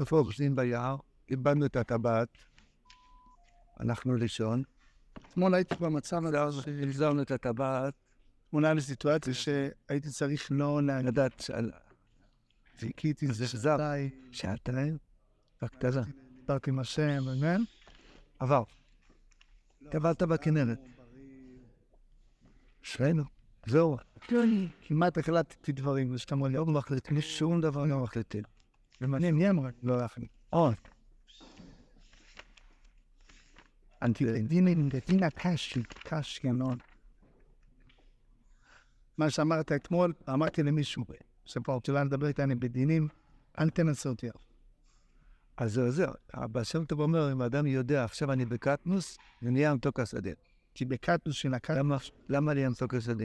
איפה אוחזים ביער? איבדנו את הטבעת, הלכנו לישון. אתמול הייתי במצב הזה, החזרנו את הטבעת, תמונה לסיטואציה שהייתי צריך לא לדעת שעל... חיכיתי זה שעתיים, שעתיים, רק קטנה. דיברתי עם השם, אמן. עבר. טבעת בכנרת. אשרינו, זהו. כמעט החלטתי דברים, ושאתה אומר לי, לא מחליטים, שום דבר לא מחליטים. ומעניין, מי אמר? לא להחליט. עוד. דינים, דינה קשי, קשי מאוד. מה שאמרת אתמול, אמרתי למישהו, שפה רוצה לדבר איתנו בדינים, אל תנסה אותי. אז זהו, זהו. הבעל שם טוב אומר, אם האדם יודע, עכשיו אני בקטנוס, זה נהיה מתוק השדה. כי בקטנוס שנקט... למה, למה נהיה מתוק השדה?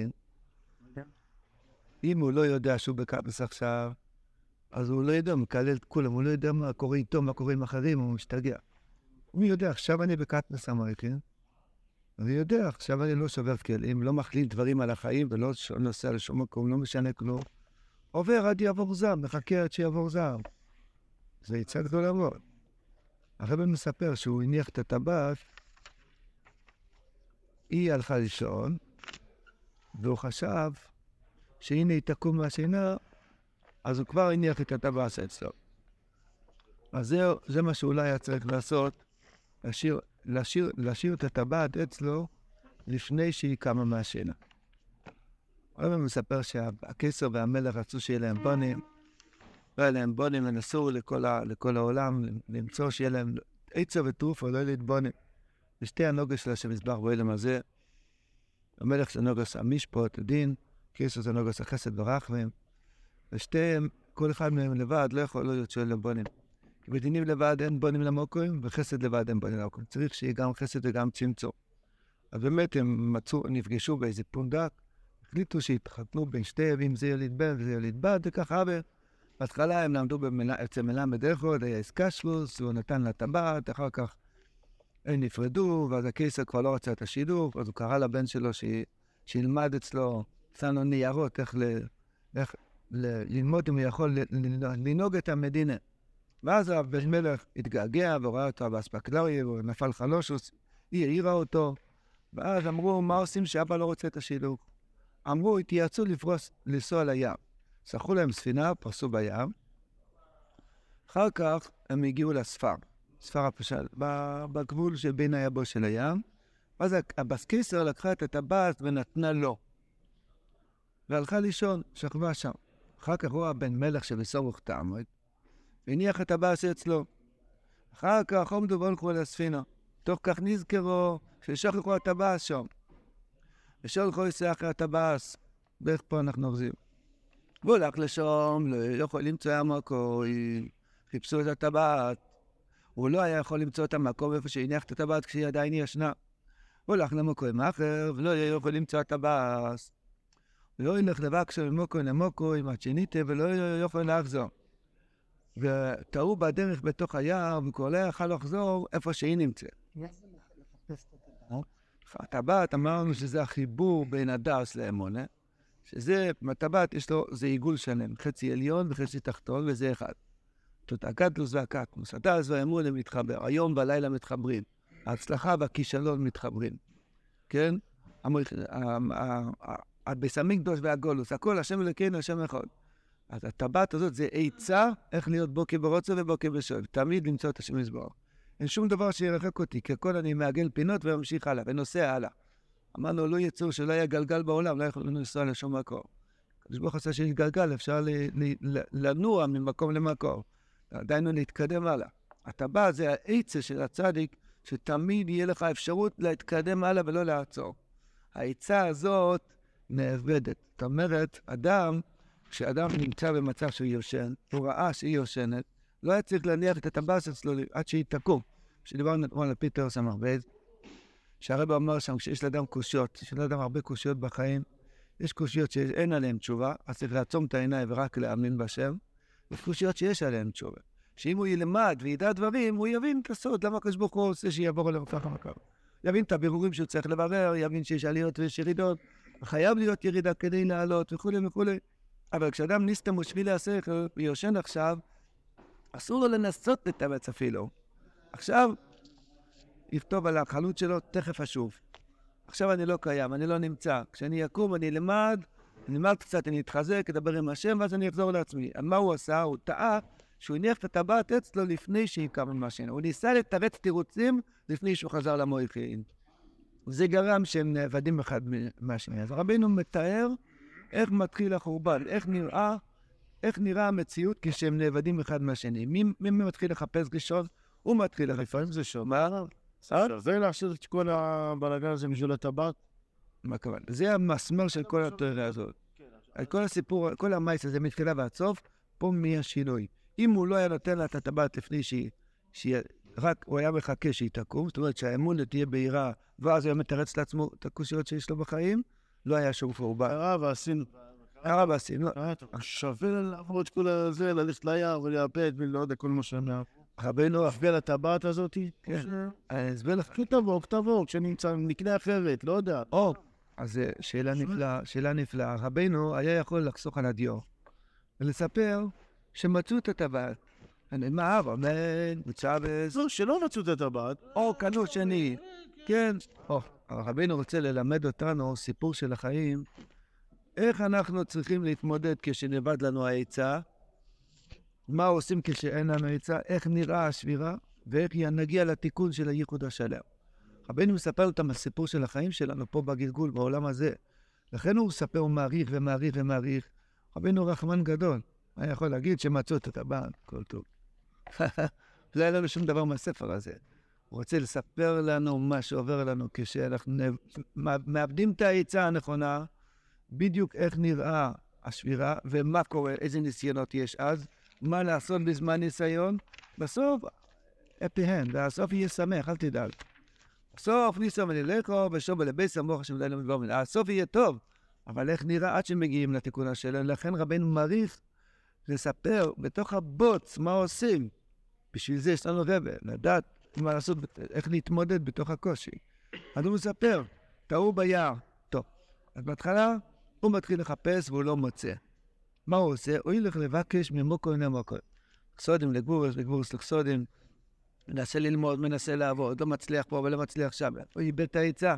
אם הוא לא יודע שהוא בקטנוס עכשיו, אז הוא לא יודע, הוא מקלל את כולם, הוא לא יודע מה קורה איתו, מה קורה עם אחרים, הוא משתגע. הוא יודע, עכשיו אני בקטנוס אמריקן, כן? אני יודע, עכשיו אני לא שובר כלים, לא מחליט דברים על החיים ולא נוסע לשום מקום, לא משנה כלום. עובר עד יעבור זעם, מחכה עד שיעבור זעם. זה יצא גדולה מאוד. הרב מספר שהוא הניח את הטבעת, היא הלכה לישון, והוא חשב שהנה היא תקום מהשינה, אז הוא כבר הניח את הטבעת אצלו. אז זה, זה מה שאולי היה צריך לעשות, להשאיר, להשאיר, להשאיר את הטבעת אצלו לפני שהיא קמה מהשינה. הרב מספר שהקיסר והמלך רצו שיהיה להם בונים, לא היה להם בונים, ונסו לכל, ה, לכל העולם למצוא שיהיה להם עצה וטרוף, אבל לא יהיה בונים. ושתי הנוגס של השם יזבח באלם הזה, המלך זה נוגס המשפוט, הדין, קיסר זה נוגס החסד ורחמים, ושתיהם, כל אחד מהם לבד לא יכול להיות שואל להם בונים. כי בדינים לבד אין בונים למוקרים, וחסד לבד אין בונים למוקרים. צריך שיהיה גם חסד וגם צמצום. אז באמת הם מצאו, נפגשו באיזה פונדק, החליטו שיתחתנו בין שתי, ואם זה יליד בן וזה יליד בת, וככה עבר. בהתחלה הם למדו אצל מלמד איכות, היה איסקשלוס, הוא נתן לה טבעת, אחר כך הם נפרדו, ואז הקיסר כבר לא רצה את השידוך, אז הוא קרא לבן שלו ש... שילמד אצלו, שם לו ניירות איך, ל... איך. ללמוד אם הוא יכול לנהוג את המדינה. ואז הבן מלך התגעגע וראה אותו באספקלריה, הוא נפל חלושוס, היא העירה אותו, ואז אמרו, מה עושים שאבא לא רוצה את השילוב? אמרו, התייעצו לפרוס, לנסוע לים. שכרו להם ספינה, פרסו בים. אחר כך הם הגיעו לספר, ספר הפשל, בגבול שבין היבוש של הים. ואז הבסקיסר לקחה את הטבעת ונתנה לו. והלכה לישון, שכבה שם. אחר כך רואה בן מלך שבסורך תעמוד, והניח את הבאס אצלו. אחר כך עומדו והלכו אל הספינה. תוך כך נזכרו ששכחו את הבאס שם. ושולחו יסע אחרי הטבעס, ואיך פה אנחנו אוחזים. והוא הלך לשם, לא יכול למצוא המקור, חיפשו את הטבעת. הוא לא היה יכול למצוא את המקום איפה שהניח את הטבעת כשהיא עדיין ישנה. הוא הלך למקום אחר, ולא היה יכול למצוא את הטבעת. לא ילך לבקשו ממוקו למוקו, עם הצ'ניטה, ולא יכול לחזור. וטעו בדרך בתוך היער, וכבר לא יכל לחזור איפה שהיא נמצאת. הטבעת, אמרנו שזה החיבור בין הדס לאמונה, שזה, הטבעת יש לו, זה עיגול שלם, חצי עליון וחצי תחתון, וזה אחד. זאת הקטלוס והקטנוס. הדס והאמונה מתחבר, היום והלילה מתחברים. ההצלחה והכישלון מתחברים, כן? הביס המקדוש והגולוס, הכל השם אלוקינו, השם אחד. אז הטבעת הזאת זה עצה איך להיות בוקר ברוצה ובוקר בשואב. תמיד למצוא את השם יזבורך. אין שום דבר שירחק אותי, כי הכל אני מעגל פינות וממשיך הלאה, ונוסע הלאה. אמרנו, לא יצור שלא היה גלגל בעולם, לא יכולנו לנסוע לשום מקום. הקדוש ברוך עשה שיש גלגל, אפשר לנוע ממקום למקום. עדיין לא להתקדם הלאה. הטבעת זה העצה של הצדיק, שתמיד יהיה לך אפשרות להתקדם הלאה ולא לעצור. העצה הזאת נאבדת. זאת אומרת, אדם, כשאדם נמצא במצב שהוא יושן, הוא ראה שהיא יושנת, לא היה צריך להניח את הטבעת אצלו עד שהיא תקום. כשדיברנו אתמול על פיטר סמרבז, שהרבא אמר שם, כשיש לאדם קושיות, יש לאדם הרבה קושיות בחיים, יש קושיות שאין עליהן תשובה, אז צריך לעצום את העיניים ורק להאמין בשם, יש קושיות שיש עליהן תשובה. שאם הוא ילמד וידע דברים, הוא יבין את הסוד, למה הקדוש ברוך הוא רוצה שיעבור עליו ככה וככה. יבין את הבירורים שהוא צריך לברר, יבין שיש עליות ויש ירידות, חייב להיות ירידה כדי לעלות וכולי וכולי. אבל כשאדם נסתם ושבילי השכל ויושן עכשיו, אסור לו לנסות לתאמץ אפילו. עכשיו, יכתוב על החלוץ שלו, תכף אשוב. עכשיו אני לא קיים, אני לא נמצא. כשאני אקום, אני אלמד, אני אלמד קצת, אני אתחזק, אדבר עם השם, ואז אני אחזור לעצמי. מה הוא עשה? הוא טעה שהוא הניח את הטבעת אצלו לפני שהיא קמה מהשינה. הוא ניסה לתרץ תירוצים לפני שהוא חזר למויכין. זה גרם שהם נאבדים אחד מהשני. אז רבינו מתאר איך מתחיל החורבן, איך נראה, איך נראה המציאות כשהם נאבדים אחד מהשני. מי, מי מתחיל לחפש ראשון? הוא מתחיל לחפש ראשון. מה? שווה להשאיר את כל הבלאגן הזה בשביל הטבעת? מה הכוונה? זה המסמר של כל התיאוריה הזאת. כל הסיפור, כל המייס הזה מתחילה ועד סוף, פה מי השינוי. אם הוא לא היה נותן לה את הטבעת לפני שהיא רק הוא היה מחכה שהיא תקום, זאת אומרת שהאמונה תהיה בהירה, ואז הוא היה מתרץ לעצמו את הקושיות שיש לו בחיים, לא היה שום חורבן. קרה ועשינו. קרה ועשינו. שווה לעבור את כל הזה, ללכת ליער ולאבד ולא יודע כל מה שהם יעברו. רבנו, להסביר לטבעת הזאת? כן. אני אסביר לך. תבוא, תבוא, כשנמצא, נקנה אחרת, לא יודע. או, אז שאלה נפלאה, שאלה נפלאה. רבנו היה יכול לחסוך על הדיו ולספר שמצאו את הטבעת. מה, אמן, מצ'אבס. לא, שלא מצאו את הטבעת. או, קנו שני. כן. או, רבינו רוצה ללמד אותנו סיפור של החיים, איך אנחנו צריכים להתמודד כשנאבד לנו העצה, מה עושים כשאין לנו עצה, איך נראה השבירה, ואיך נגיע לתיקון של הייחוד השלם. רבינו מספר אותם הסיפור של החיים שלנו פה בגלגול, בעולם הזה. לכן הוא מספר, הוא מעריך ומעריך ומעריך. רבינו רחמן גדול. היה יכול להגיד שמצאו את הטבעת, הכל טוב. לא היה לנו שום דבר מהספר הזה. הוא רוצה לספר לנו מה שעובר לנו כשאנחנו מאבדים את העצה הנכונה, בדיוק איך נראה השבירה ומה קורה, איזה ניסיונות יש אז, מה לעשות בזמן ניסיון. בסוף, אפיהן, והסוף יהיה שמח, אל תדאג. בסוף ניסו ונלכו ושוב לבית סמוך השם לילה מדבר מן. הסוף יהיה טוב, אבל איך נראה עד שמגיעים לתיקון השלם? לכן רבנו מעריך לספר בתוך הבוץ מה עושים. בשביל זה יש לנו רבה, לדעת מה לעשות, איך להתמודד בתוך הקושי. אז הוא מספר, טעו ביער. טוב, אז בהתחלה הוא מתחיל לחפש והוא לא מוצא. מה הוא עושה? הוא ילך לבקש ממוקו למוקו. סודים לגבורס, לגבורס לסודים. מנסה ללמוד, מנסה לעבוד, לא מצליח פה ולא מצליח שם. הוא איבד את העצה.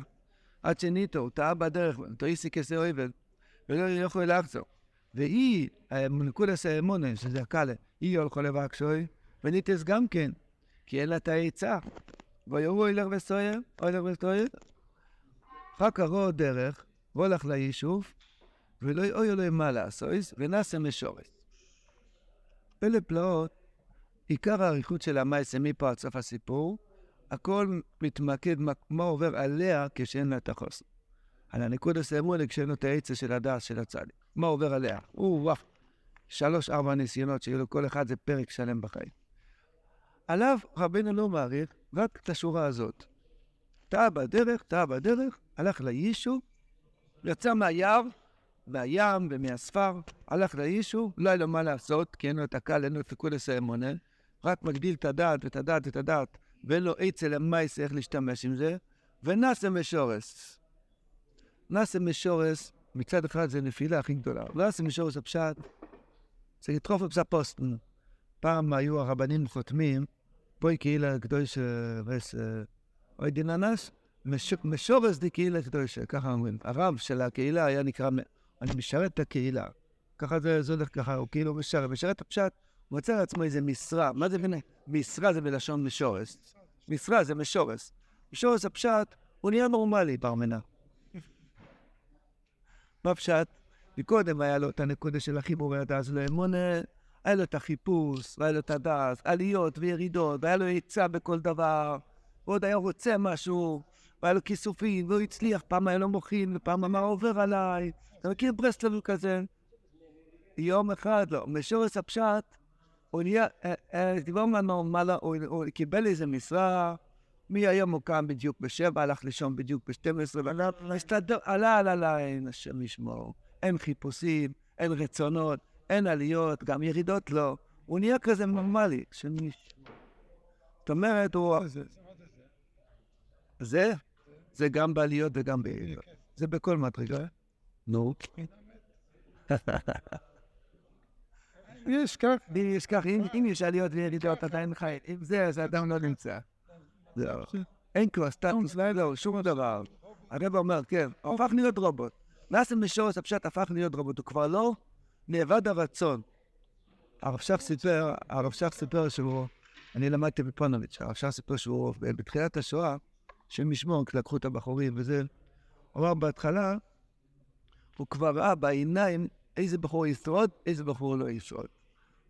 עד שניתו, הוא טעה בדרך, תויסי כסה אויבל, ולא יכול לחזור. והיא, מנקודס האמונה, שזה הקאלה, היא הולכו לבקשוי, וניטס גם כן, כי אין לה את העצה. ויורו אילך וסויר, אילך וסויר. אחר כך דרך, והולך ליישוב, ולא יאוי לו מה לעשות, ונעשה משורס. פלא פלאות, עיקר האריכות של המעשה מפה עד סוף הסיפור, הכל מתמקד מה עובר עליה כשאין לה את החוסן. על הנקודה סיימונה כשאין לו את העצה של הדעת של הצדיק. מה עובר עליה? הוא וואו, שלוש-ארבע ניסיונות שיהיו לו כל אחד זה פרק שלם בחיים. עליו רבנו לא מעריך רק את השורה הזאת. טעה בדרך, טעה בדרך, הלך ליישוב, יצא מהיער, מהים ומהספר, הלך ליישוב, לא היה לו מה לעשות, כי אין לו את הקל, אין לו את פיקודס האמונה, רק מגדיל את הדעת ואת הדעת ואת הדעת, ואין לו עצה למייס איך להשתמש עם זה, ונאסה משורס. נאסה משורס, מצד אחד זה נפילה הכי גדולה. נאסה משורס הפשט, זה לדחוף בפסה פוסטן. פעם היו הרבנים חותמים, פוי קהילה קדושה ורס אוי דיננס, משורס די קהילה קדושה, ככה אומרים. הרב של הקהילה היה נקרא, אני משרת את הקהילה. ככה זה, הולך ככה, הוא כאילו משרת, משרת את הפשט, הוא מצא לעצמו איזה משרה. מה זה ביני? משרה זה בלשון משורס. משרה זה משורס. משורס הפשט, הוא נהיה נורמלי, פרמנה. מה פשט? מקודם היה לו את הנקודה של החיבור אז לאמונה, היה לו את החיפוש, והיה לו את הדס, עליות וירידות, והיה לו עצה בכל דבר, ועוד היה רוצה משהו, והיה לו כיסופים, והוא הצליח, פעם היה לו מוחין, ופעם מה עובר עליי. אתה מכיר ברסלב כזה? יום אחד, לא, משורס הפשט, הוא נהיה, אה, אה, דיברנו לנו מעלה, הוא קיבל איזה משרה, מי היום הוא קם בדיוק בשבע, הלך לישון בדיוק בשתים עשרה, עלה, עלה, עלה, אין השם ישמור. אין חיפושים, אין רצונות, אין עליות, גם ירידות לא. הוא נהיה כזה נורמלי. זאת אומרת, הוא... זה? זה גם בעליות וגם בירידות. זה בכל מדרגה. נו. יש כך. יש כך, אם- יש עליות וירידות עדיין חי, אם זה, אז האדם לא נמצא. זהו. אין כבר סטטוס, לא, שום דבר. הרב אומר, כן, הוא הפך להיות רובוט. נאסם משורש הפשט הפך להיות רובוט, הוא כבר לא נאבד הרצון. הרב שך סיפר, הרב שך סיפר שהוא, אני למדתי בפונוביץ', הרב שך סיפר שהוא, בתחילת השואה, שהם משמור, לקחו את הבחורים וזה, הוא אמר בהתחלה, הוא כבר ראה בעיניים איזה בחור ישרוד, איזה בחור לא ישרוד.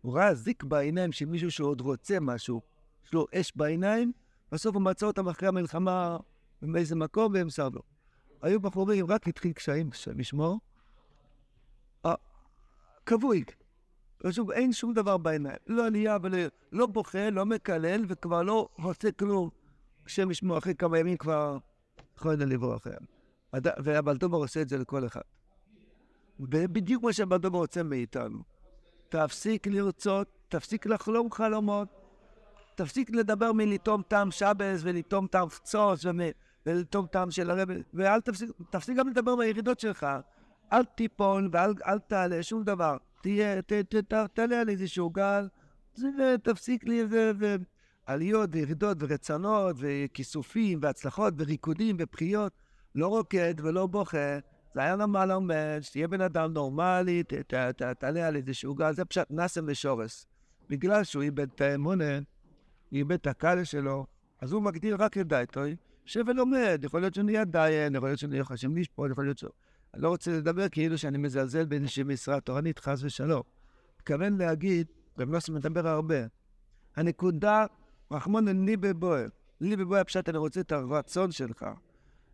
הוא ראה זיק בעיניים של מישהו שעוד רוצה משהו, יש לו אש בעיניים, בסוף הוא מצא אותם אחרי המלחמה באיזה מקום והם סרבו. היו בחורים, רק התחיל קשיים, אה, כבוי. פשוט אין שום דבר בעיניים. לא עלייה ולא... לא בוכה, לא מקלל, וכבר לא עושה כלום. השם ישמור, אחרי כמה ימים כבר יכול יודע לברוח. הד- והבלדובר עושה את זה לכל אחד. ובדיוק מה שהבלדובר רוצה מאיתנו. תפסיק לרצות, תפסיק לחלום חלומות, תפסיק לדבר מלטום טעם שבס ולטום טעם פצוץ ומ- ולטום טעם של הרב, ואל תפסיק, תפסיק גם לדבר מהירידות שלך. אל תיפול ואל אל תעלה שום דבר. תהיה, ת, ת, ת, תעלה על איזשהו גל, תפסיק לי, ו, ו, עליות וירידות ורצונות וכיסופים והצלחות וריקודים ובחיות. לא רוקד ולא בוכה, זה היה לו מה לומד, שתהיה בן אדם נורמלי, ת, ת, ת, תעלה על איזשהו גל, זה פשוט נאסם ושורס. בגלל שהוא איבד את האמונה, איבד את הקהל שלו, אז הוא מגדיר רק את דייטוי, יושב ולומד, יכול להיות שהוא נהיה דיין, יכול להיות שהוא נהיה חשם לשפוט, יכול להיות שהוא... אני לא רוצה לדבר כאילו שאני מזלזל באיזושהי משרה תורנית, חס ושלום. מתכוון להגיד, רב נוסף מדבר הרבה, הנקודה, רחמון לי בבוער, לי בבוער פשט, אני רוצה את הרצון שלך.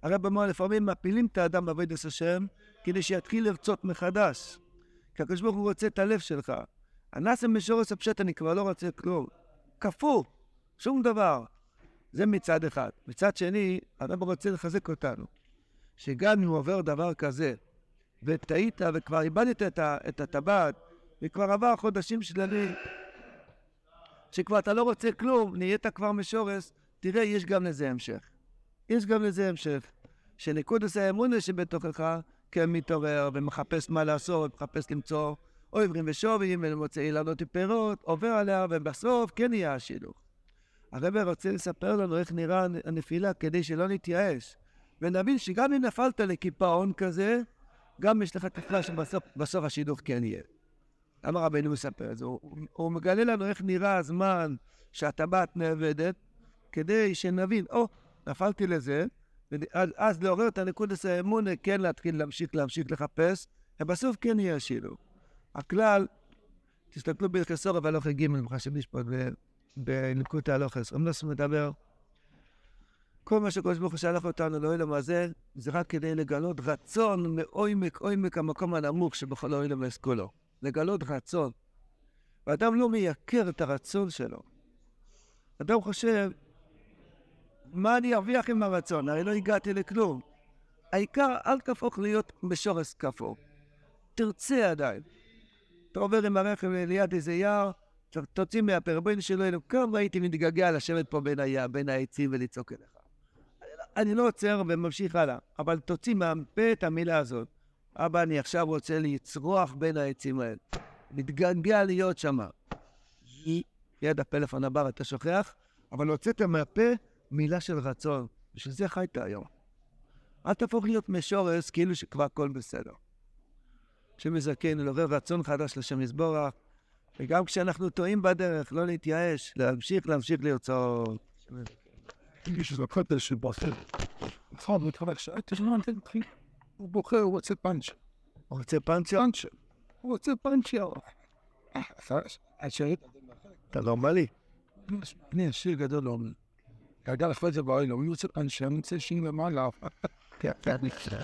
הרב אמר, לפעמים מפילים את האדם בעבודת השם, כדי שיתחיל לרצות מחדש. כי הקדוש ברוך הוא רוצה את הלב שלך. הנאסם משורש הפשט, אני כבר לא רוצה כלום. קפוא, שום דבר. זה מצד אחד. מצד שני, הרב רוצה לחזק אותנו. שגם אם עובר דבר כזה, וטעית וכבר איבדת את, את הטבעת, וכבר עבר חודשים שלמים, שכבר אתה לא רוצה כלום, נהיית כבר משורש, תראה, יש גם לזה המשך. יש גם לזה המשך. שנקודס האמונה שבתוכך כן מתעורר ומחפש מה לעשות, מחפש למצוא עוברים ושובים ומוצא אילנות ופירות, עובר עליה ובסוף כן יהיה השילוך. הרב רוצה לספר לנו איך נראה הנפילה כדי שלא נתייאש. ונבין שגם אם נפלת לקיפאון כזה, גם יש לך תקווה שבסוף בסוף השידוך כן יהיה. למה רבנו מספר את זה? הוא, הוא מגלה לנו איך נראה הזמן שהטבעת נאבדת, כדי שנבין, או, נפלתי לזה, ואז אז לעורר את הנקודת האמונה, כן להתחיל להמשיך להמשיך לחפש, ובסוף כן יהיה השילוב. הכלל, תסתכלו בלכסור אבל הלוכי ג' מחשב לשפוט בנקודת ההלוכס. רמנוס מדבר, כל מה שקדוש ברוך הוא שלח אותנו לעולם הזה, זה רק כדי לגלות רצון מעומק עומק המקום הנמוך שבכל העולם אסכולו. לגלות רצון. ואדם לא מייקר את הרצון שלו. אדם חושב, מה אני ארוויח עם הרצון? הרי לא הגעתי לכלום. העיקר, אל תהפוך להיות בשורש כפו. תרצה עדיין. אתה עובר עם הרכב ליד איזה יער, תוציא מהפה, ריבונו של אלוהים, כמה הייתי מתגעגע לשבת פה בין, היער, בין העצים ולצעוק אליך. אני לא- עוצר וממשיך הלאה, אבל תוציא מהפה את המילה הזאת. אבא, אני עכשיו רוצה לצרוח בין העצים האלה. מתגעגע להיות שמה. יד הפלאפון הבא אתה שוכח, אבל הוצאת מהפה מילה של רצון. בשביל זה חיית היום. אל תהפוך להיות משורס כאילו שכבר הכל בסדר. שמזכן, לעורר רצון חדש לשם יזבורך, וגם כשאנחנו טועים בדרך, לא להתייאש, להמשיך, להמשיך לרצות. יש איזה קודש שבוחר. נכון, מתחלק שאלתי שלא נותן תחיל. הוא בוחר, הוא רוצה פאנץ'. רוצה פאנצ'ר? פאנץ'. הוא רוצה יאו. אתה נורמלי. אני עשיר גדול לא אומר. גדל אחרי זה בעולם, הוא רוצה פאנץ', אני רוצה שיהיה למעלה. כן, כן. כן.